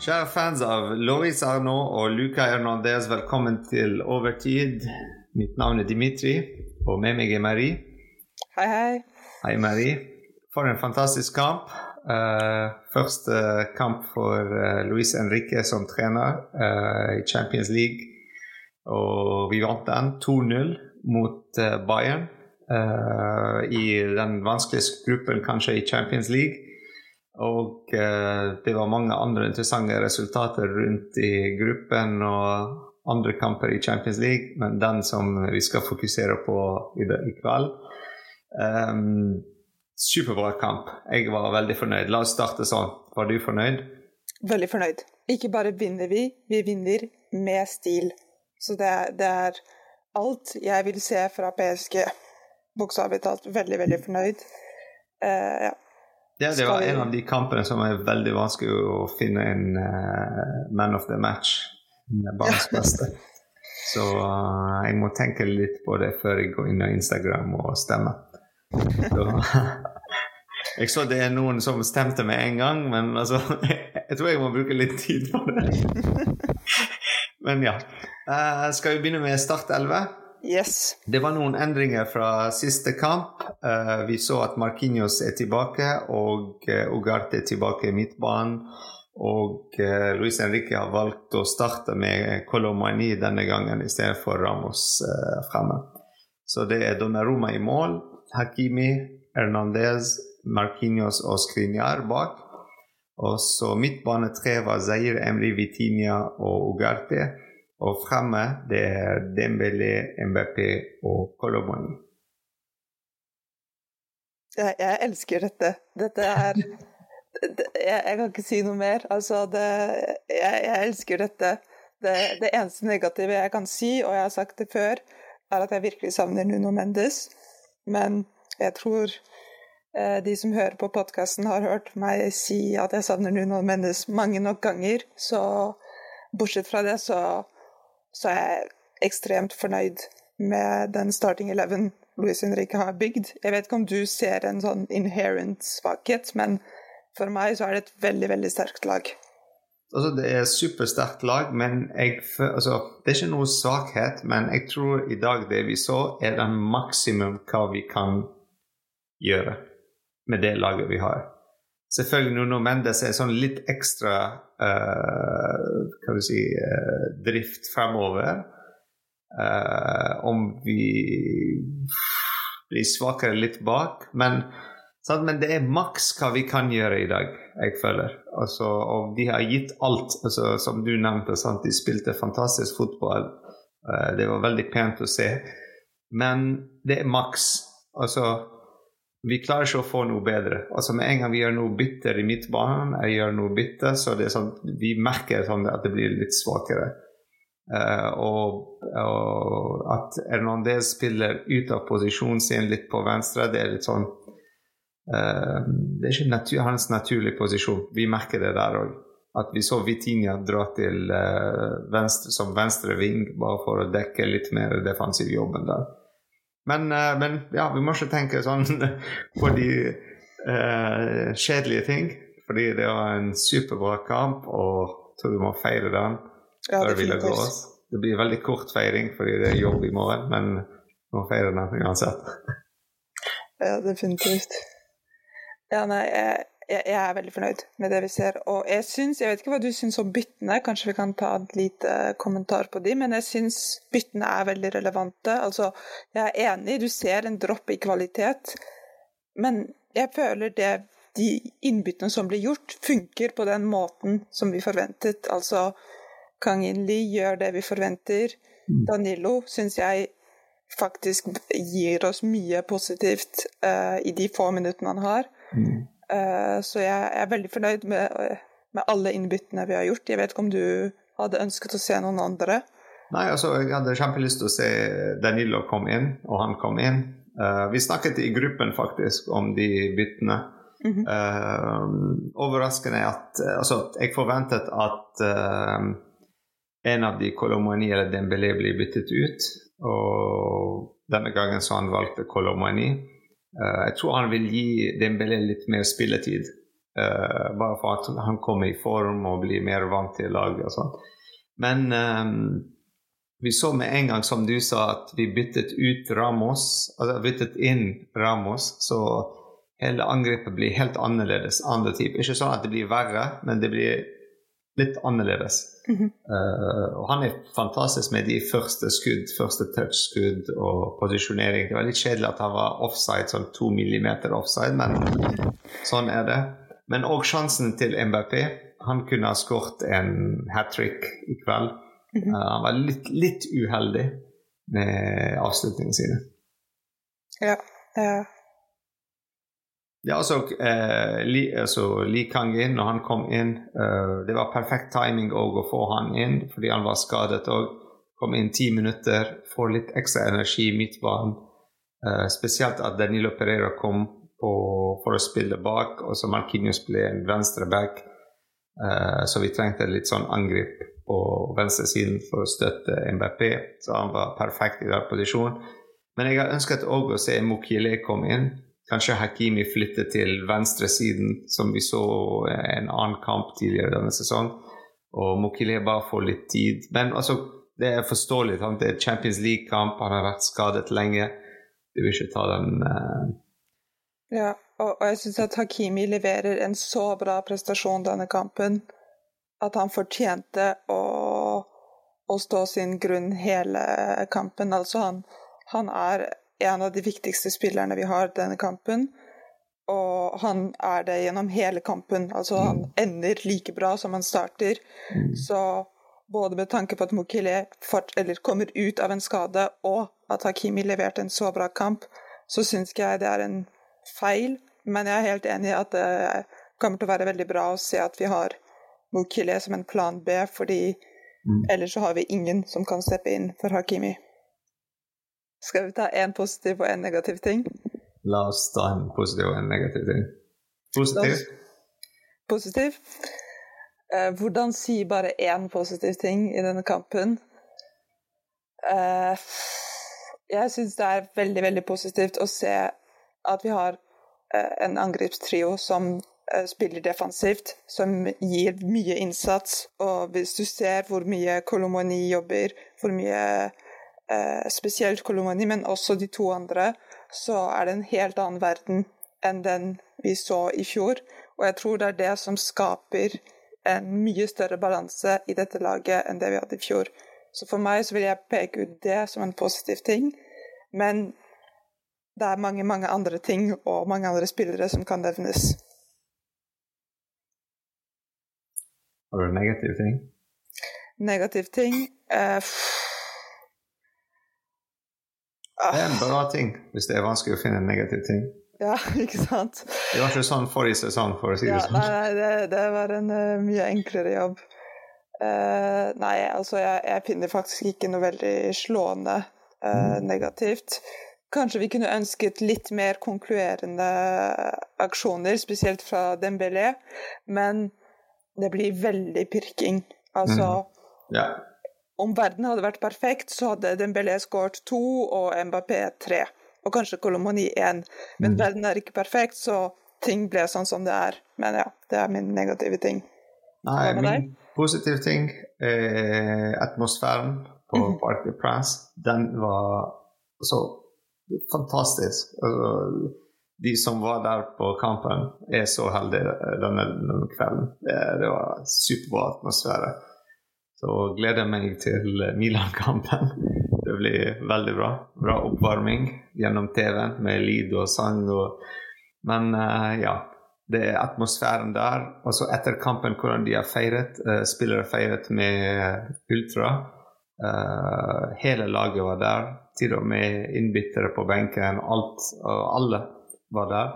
Kjære fans av Lois Arnaud og Luca Hernandez, velkommen til Overtid. Mitt navn er Dimitri, og med meg er Marie. Hei, hei. Hei, Marie. For en fantastisk kamp. Uh, første kamp for uh, Luis Henrique som trener uh, i Champions League. Og vi vant den 2-0 mot Bayern i den vanskeligste gruppen kanskje i Champions League. Og eh, det var mange andre interessante resultater rundt i gruppen og andre kamper i Champions League, men den som vi skal fokusere på i, det, i kveld um, Superbra kamp. Jeg var veldig fornøyd. La oss starte sånn. Var du fornøyd? Veldig fornøyd. Ikke bare vinner vi, vi vinner med stil. Så det, det er alt jeg vil se fra PSG. Bokstavelig talt veldig, veldig fornøyd. Uh, ja. Ja, det var en av de kampene som er veldig vanskelig å finne en uh, man of the match. Barns beste. Så uh, jeg må tenke litt på det før jeg går inn på Instagram og stemmer. Så, jeg så det er noen som stemte med en gang, men altså Jeg tror jeg må bruke litt tid på det. Men ja. Uh, skal vi begynne med Start 11? Yes. Det var noen endringer fra siste kamp. Uh, vi så at Marquinhos er tilbake, og uh, Ugarte er tilbake i midtbanen. Og uh, Luis Henrique har valgt å starte med Colomani denne gangen i stedet for Ramos uh, fremme. Så det er Donnarumma i mål, Hakimi, Hernandez, Marquinhos og Skriniar bak. Og så midtbane tre var Zaire Emri Vitinia og Ugarte. Og fremme det er Dembélé, Mbappé og Colomani. Jeg, elsker dette. Dette er jeg, jeg, kan ikke si noe mer. Altså, det, jeg, jeg, elsker dette. Det, det, eneste negative jeg kan si, og jeg har sagt det før, er at jeg virkelig savner Nuno Mendes. Men jeg tror eh, de som hører på podkasten, har hørt meg si at jeg savner Nuno Mendes mange nok ganger. Så bortsett fra det, så så er jeg ekstremt fornøyd med den starting eleven Luis Henrique har bygd. Jeg vet ikke om du ser en sånn inherent svakhet, men for meg så er det et veldig, veldig sterkt lag. Altså, det er et supersterkt lag, men jeg, altså, det er ikke noe svakhet. Men jeg tror i dag det vi så, er den maksimum hva vi kan gjøre med det laget vi har. Selvfølgelig Nuno Mendes er sånn litt ekstra uh, kan du si, uh, drift fremover. Uh, om vi blir svakere litt bak. Men, sant? men det er maks hva vi kan gjøre i dag, jeg føler. Altså, og de har gitt alt, altså, som du nevnte. Sant? De spilte fantastisk fotball. det var veldig pent å se. Men det er maks. Altså vi klarer ikke å få noe bedre. Altså Med en gang vi gjør noe bitter i midtbanen, jeg gjør noe bitter, så det er sånn, vi merker sånn at det blir litt svakere. Uh, og, og, at Hernandez spiller ut av posisjonen sin litt på venstre, det er litt sånn uh, Det er ikke natur, hans naturlige posisjon. Vi merker det der òg. At vi så Vitinha dra til uh, venstre, som venstre ving bare for å dekke litt mer defensiv jobben der. Men, eh, men, ja, vi må ikke tenke sånn på de uh, kjedelige ting. Fordi det var en superbra kamp, og tror vi må feire den ja, det, legger. Det blir veldig kort feiring fordi det er jobb i morgen, men vi må feire den uansett. ja, definitivt. Ja, nei, jeg, jeg, jeg, er veldig fornøyd med det vi ser. Og jeg syns, jeg vet ikke hva du syns om byttene, kanskje vi kan ta en lite kommentar på de, men jeg syns byttene er veldig relevante. Altså, jeg er enig, du ser en dropp i kvalitet, men jeg føler det de innbyttene som blir gjort, funker på den måten som vi forventet. Altså, Kang In-li gjør det vi forventer. Mm. Danilo syns jeg faktisk gir oss mye positivt uh, i de få minuttene han har. Mm. Eh, så jeg er veldig fornøyd med, med alle innbyttene vi har gjort. Jeg vet ikke om du hadde ønsket å se noen andre? Nei, altså jeg hadde kjempelyst til å se Danilo komme inn, og han kom inn. Uh, vi snakket i gruppen faktisk om de byttene. Mm -hmm. uh, overraskende at Altså, jeg forventet at uh, en av de Kolomani eller Dembélé blir byttet ut. Og denne gangen så han valgte Kolomani. Uh, jeg tror han vil gi Dembélé litt mer spilletid Uh, bare for at han kommer i form og blir mer vant til laget og sånn. Men um, vi så med en gang, som du sa, at vi byttet ut Ramos, altså byttet inn Ramos, så hele angrepet blir helt annerledes. Andre type. Ikke sånn at det blir verre, men det blir litt annerledes. Mm -hmm. uh, og han er fantastisk med de første skudd, første touch-skudd og posisjonering. Det var litt kjedelig at han var offside, sånn to millimeter offside, men sånn er det. Men òg sjansen til MBP. Han kunne ha skåret en hat trick i kveld. Mm -hmm. uh, han var litt, litt, uheldig med avslutningene sine. Ja. ja. Ja, altså, eh, Li, altså Li Kangin, når han kom inn eh, Det var perfekt timing å få han inn, fordi han var skadet òg. Kom inn ti minutter, får litt ekstra energi i midtbanen. Eh, spesielt at Danilo Pereira kom på, for å spille bak, og så Markinius ble en venstreback. Eh, så vi trengte litt sånn angrep på venstresiden for å støtte MBP. Så han var perfekt i den posisjonen. Men jeg har ønsket òg å se Mokile komme inn. Kanskje Hakimi flytter til venstresiden, som vi så en annen kamp tidligere denne sesongen. Og Mokile bare får litt tid. Men altså, det er forståelig. Det er Champions League-kamp, han har vært skadet lenge. Du vil ikke ta den uh... Ja, og, og jeg syns at Hakimi leverer en så bra prestasjon denne kampen at han fortjente å, å stå sin grunn hele kampen. Altså, han, han er en av de viktigste spillerne vi har denne kampen. Og han er det gjennom hele kampen. Altså han ender like bra som han starter. Så både med tanke på at Mokile kommer ut av en skade, og at Hakimi leverte en så bra kamp, så syns jeg det er en feil. Men jeg er helt enig i at det kommer til å være veldig bra å se at vi har Mokile som en plan B, fordi mm. ellers så har vi ingen som kan steppe inn for Hakimi. Skal vi ta én positiv og én negativ ting? La oss ta en positiv og en negativ ting. Positiv? Positiv? Eh, hvordan si bare én positiv ting i denne kampen? Eh, jeg syns det er veldig, veldig positivt å se at vi har eh, en angrepstrio som eh, spiller defensivt, som gir mye innsats. Og hvis du ser hvor mye Kolomoni jobber, hvor mye eh, spesielt Kolomani, men også de to andre, så er det en helt annen verden enn den vi så i fjor. Og jeg tror det er det som skaper en mye større balanse i dette laget enn det vi hadde i fjor. Så for meg så vil jeg peke ut det som en positiv ting. Men det er mange, mange andre ting og mange andre spillere som kan nevnes. Har du en negativ ting? Negativ ting? Eh, det er en bra ting hvis det er vanskelig å finne en negativ ting. Ja, ikke sant? Det var ikke sånn forrige sesong, for å si det ja, sånn. Nei, det, det var en uh, mye enklere jobb. Uh, nei, altså jeg, jeg, finner faktisk ikke noe veldig slående uh, mm. negativt. Kanskje vi kunne ønsket litt mer konkluerende aksjoner, spesielt fra Dembélé, men det blir veldig pirking. Altså mm. ja. Om verden hadde vært perfekt, så hadde Dembélé skåret to og Mbappé tre. Og kanskje Kolomoni én. Men mm. verden er ikke perfekt, så ting ble sånn som det er. Men ja, det er min negative ting. Nei, min positive ting er atmosfæren på mm. Parc de Prince. Den var så fantastisk. Altså, de som var der på kampen, er så heldige denne, denne kvelden. Det, det var superbra atmosfære. Så gleder jeg meg til Milan-kampen. Det blir veldig bra. Bra oppvarming gjennom TV-en med lyd og sang. Og... Men uh, ja, det er atmosfæren der. Og så etter kampen, hvordan de har feiret. Uh, spillere feiret med ultra. Uh, hele laget var der. Til og med innbyttere på benken. Alt, og alle var der.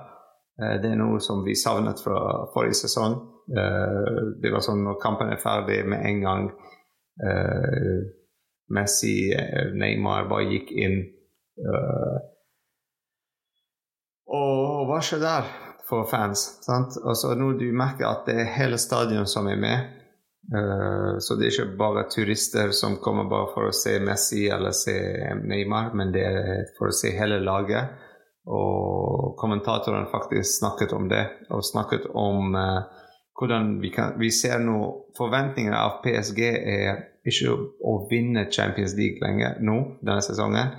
Det er noe som vi savnet fra forrige sesong. det var sånn når kampen er ferdig med en gang Uh, Messi, Neymar bare gikk inn. Og var ikke der for fans. Sant? så nå du merker at det er hele stadion som er med. Så det er ikke bare turister som kommer bare for å se Messi eller se Neymar, men det er for å se hele laget. Og kommentatoren faktisk snakket om det, og snakket om uh, hvordan vi kan Vi ser nå Forventningene av PSG er ikke å vinne Champions League lenger nå denne sesongen,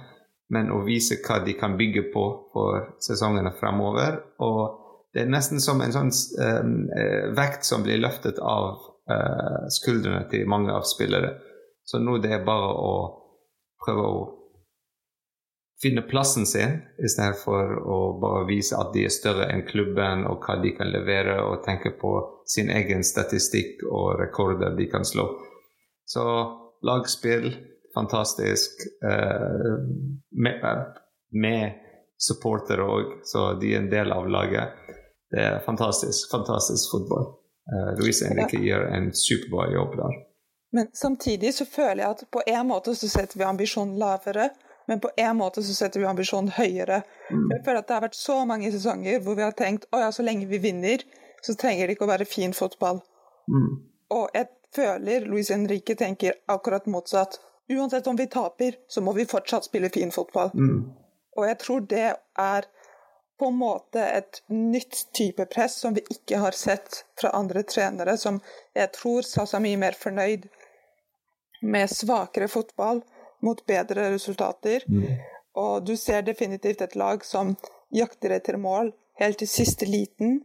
men å vise hva de kan bygge på for sesongene fremover. Og det er nesten som en sånn um, vekt som blir løftet av uh, skuldrene til mange av spillere. Så nå det er bare å prøve å finne plassen sin, istedenfor å bare vise at de er større enn klubben og hva de kan levere, og tenke på sin egen statistikk og rekorder de kan slå. Så lagspill, fantastisk. Eh, med, med supportere òg, så de er en del av laget. Det er fantastisk, fantastisk fotball. Eh, Louise Henrique gjør en superbra jobb der. Men samtidig så føler jeg at på en måte så setter vi ambisjonen lavere men på en måte så setter vi ambisjonen høyere. Mm. Jeg føler at Det har vært så mange sesonger hvor vi har tenkt å ja, så lenge vi vinner, så trenger det ikke å være fin fotball. Mm. Og jeg føler Luis Henrique tenker akkurat motsatt. Uansett om vi taper, så må vi fortsatt spille fin fotball. Mm. Og jeg tror det er på en måte et nytt type press som vi ikke har sett fra andre trenere, som jeg tror sa seg mye mer fornøyd med svakere fotball mot bedre resultater. Mm. Og du ser definitivt et lag som jakter etter mål helt til siste liten.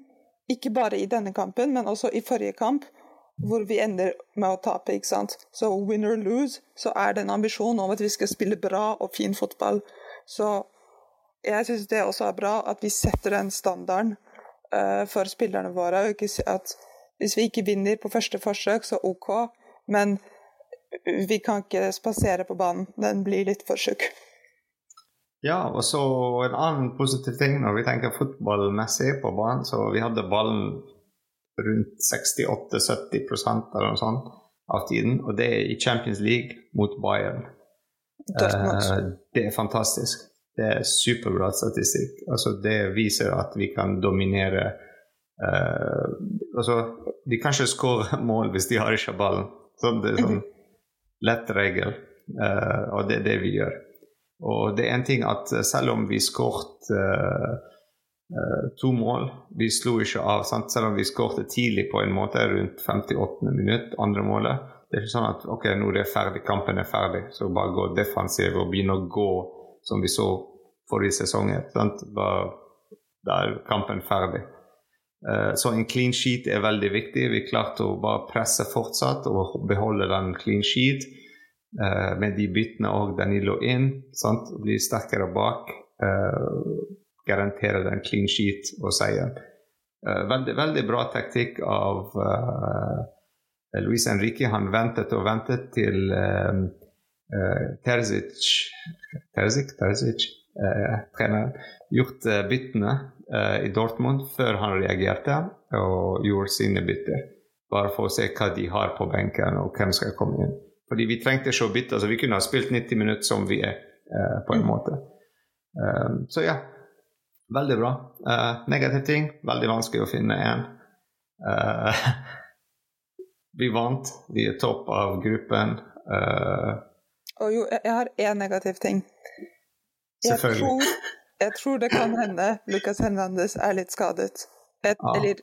Ikke bare i denne kampen, men også i forrige kamp, hvor vi ender med å tape. ikke sant? Så win or lose, så er det en ambisjon om at vi skal spille bra og fin fotball. Så jeg syns det også er bra at vi setter den standarden uh, for spillerne våre. og ikke at Hvis vi ikke vinner på første forsøk, så OK, men vi kan ikke spasere på banen. Den blir litt for tjukk. Ja, og så en annen positiv ting når vi tenker fotballmessig på banen, så vi hadde ballen rundt 68-70 eller noe sånt av tiden, og det er i Champions League mot Bayern. Eh, det er fantastisk. Det er superbra statistikk. Altså, det viser at vi kan dominere eh, altså, De kan ikke skåre mål hvis de har ikke ballen. Sånn, det sånn lett regel, uh, og det er det vi gjør. Og det er en ting at eh, selv om vi skåret uh, uh, to mål Vi slo ikke av, sant? selv om vi skåret tidlig på en måte, rundt 58. minutt, andre målet. Det er ikke sånn at ok, nå er det ferdig, kampen er ferdig, så bare gå defensiv og begynne å gå som vi så forrige sesong. Da er kampen ferdig. Eh, så en clean sheet er veldig viktig. Vi klarte å bare presse fortsatt og beholde den clean sheet. Uh, med de byttene òg Danilo inn, sant? bli sterkere bak. garanterer garantere den clean sheet og seier. Veldig, veldig bra taktikk av Luis Henrique. Han ventet og ventet til Terzic Terzic, Terzic treneren, gjort byttene uh, i Dortmund før han reagerte og gjorde sine bytter. Bare for å se hva de har på benken, og hvem skal komme inn. Fordi vi trengte ikke å bytte. altså Vi kunne ha spilt 90 minutter som vi er, uh, på en mm. måte. Så ja, veldig bra. Uh, negativ ting, veldig vanskelig å finne en. Uh, vi vant. Vi er topp av gruppen. Og jo, jeg har én negativ ting. Jeg tror jeg tror det kan hende Lucas Hernandez er litt skadet. Et, ja. Eller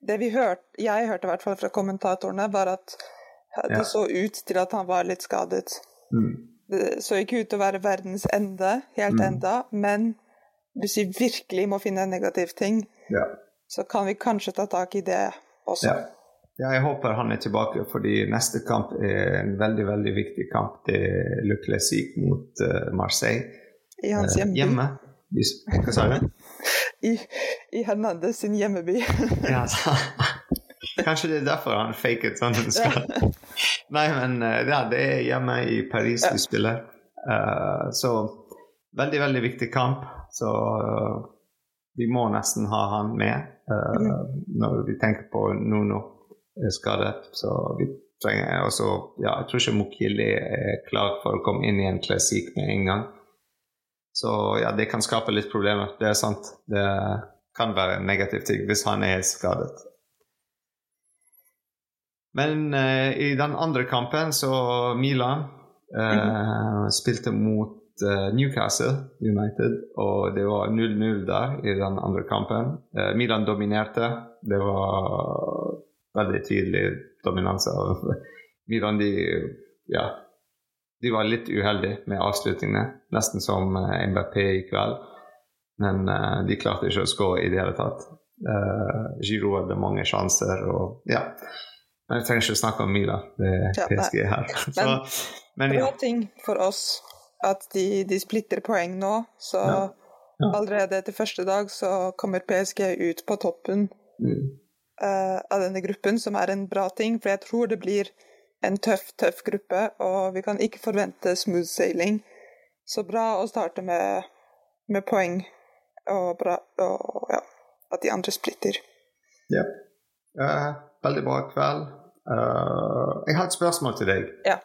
det vi hørte, jeg hørte i hvert fall fra kommentatorene, var at det ja. så ut til at han var litt skadet. Mm. Det så ikke ut til å være verdens ende, helt mm. enda, men hvis vi virkelig må finne en negativ ting, ja. så kan vi kanskje ta tak i det også. Ja. jeg håper han er tilbake, fordi neste kamp er en veldig veldig viktig kamp. Det er Le Classique mot uh, Marseille. I hans hjemby. Uh, hjemme. Hva sa du? I, I Hernandez sin hjemmeby. ja, så. Kanskje det er derfor han faket sånn han skal. Nei, men eh, ja, det er hjemme i Paris de spiller. Uh, så veldig, veldig viktig kamp. Så uh, vi må nesten ha han med uh, når vi tenker på Nuno er skadet. Så vi trenger også Ja, jeg tror ikke Mokili er klar for å komme inn i en klassikk med en gang. Så ja, det kan skape litt problemer. Det er sant. Det kan være en negativ ting hvis han er skadet. Men eh, i den andre kampen så Milan eh, mm. spilte mot uh, Newcastle United, og det var 0-0 der i den andre kampen. Eh, Milan dominerte. Det var veldig tydelig dominanse av Milan. De, ja, de var litt uheldige med avslutningene, nesten som uh, MBP i kveld. Men de klarte ikke å skåre i det hele tatt. Uh, Giro hadde mange sjanser og ja. Men jeg trenger ikke snakke om Mila, Det er PSG her. Så, men, ja. ting for oss at de, de splitter poeng nå, så ja. Ja. allerede etter første dag så kommer PSG ut på toppen mm. uh, av denne gruppen, som er en bra ting, for jeg tror det blir en tøff, tøff gruppe, og vi kan ikke forvente smooth sailing. Så bra å starte med, med poeng, og, bra, og ja, at de andre splitter. Ja. Uh, veldig bra kveld. Uh, jeg har et spørsmål til deg. Ja.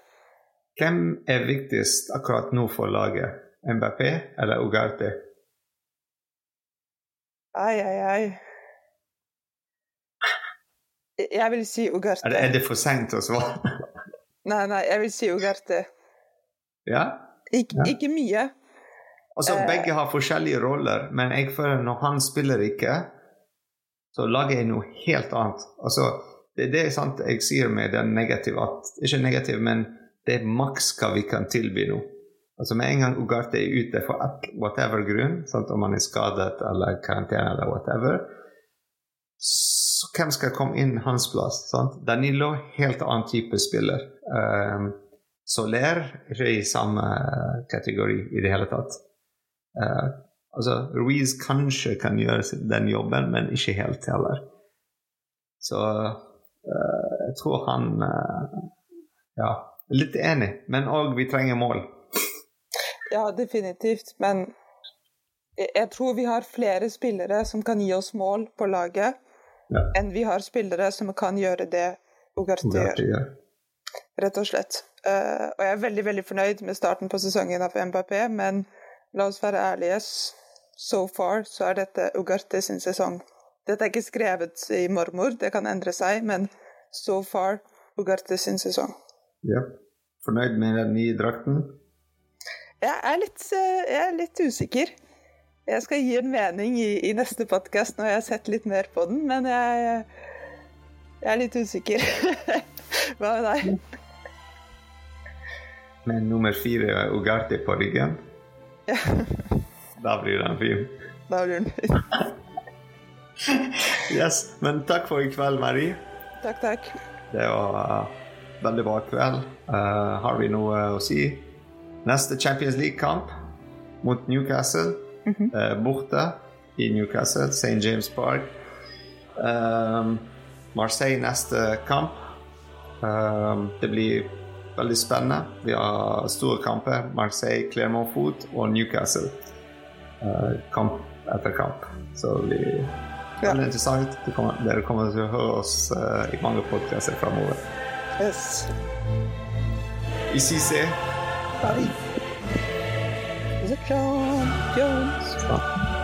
Hvem er viktigst akkurat nå for laget? MBP eller Ugarte? Ai, ai, ai. Jeg vil si Ugarte. Er det, er det for seint å svare? Nei, nei, jeg vil si Ugarte. Ja? Ik ja. Ikke mye. Altså, eh. Begge har forskjellige roller, men jeg føler når han spiller ikke, så lager jeg noe helt annet. Altså, det, det er sant jeg sier med den negative at Ikke negativ, men det er maks hva vi kan tilby nå. Altså Med en gang Ugarte er ute for whatever grunn, sant? om han er skadet eller karantene eller whatever, så hvem skal komme inn hans plass? Sant? Danilo helt annen type spiller. Um, Soler ikke i samme kategori i det hele tatt. Uh, altså Ruiz kanskje kan gjøre den jobben, men ikke helt heller. Så uh, jeg tror han uh, Ja Litt enig, men òg vi trenger mål. Ja, definitivt. Men jeg tror vi har flere spillere som kan gi oss mål på laget, ja. enn vi har spillere som kan gjøre det Ugarte gjør. Rett og slett. Uh, og jeg er veldig veldig fornøyd med starten på sesongen av MBP, men la oss være ærlige. So far så er dette Ugarte sin sesong. Dette er ikke skrevet i mormor, det kan endre seg, men so far Ugarte sin sesong. Ja. Fornøyd med den nye drakten? Jeg er litt, eh, jeg er litt usikker. Jeg skal gi en mening i, i neste podkast når jeg har sett litt mer på den, men jeg, jeg er litt usikker. Hva med deg? Men nummer fire Ugarte på ryggen? Ja. Da blir den fin. Da blir den fin. yes. Men takk for i kveld, Marie. Takk, takk. Det var veldig bra kveld. Uh, har vi noe å si? Neste Champions League-kamp mot Newcastle. Mm -hmm. uh, borte i Newcastle, St. James Park. Um, Marseille neste kamp. Um, det blir veldig spennende. Vi har store kamper. Marseille, Clermont Foot og Newcastle. Uh, kamp etter kamp. Så det blir veldig interessant. Dere kommer til å høre oss uh, i mange podkaster framover. Yes. I CC. c'est Paris. The John Jones. Ah.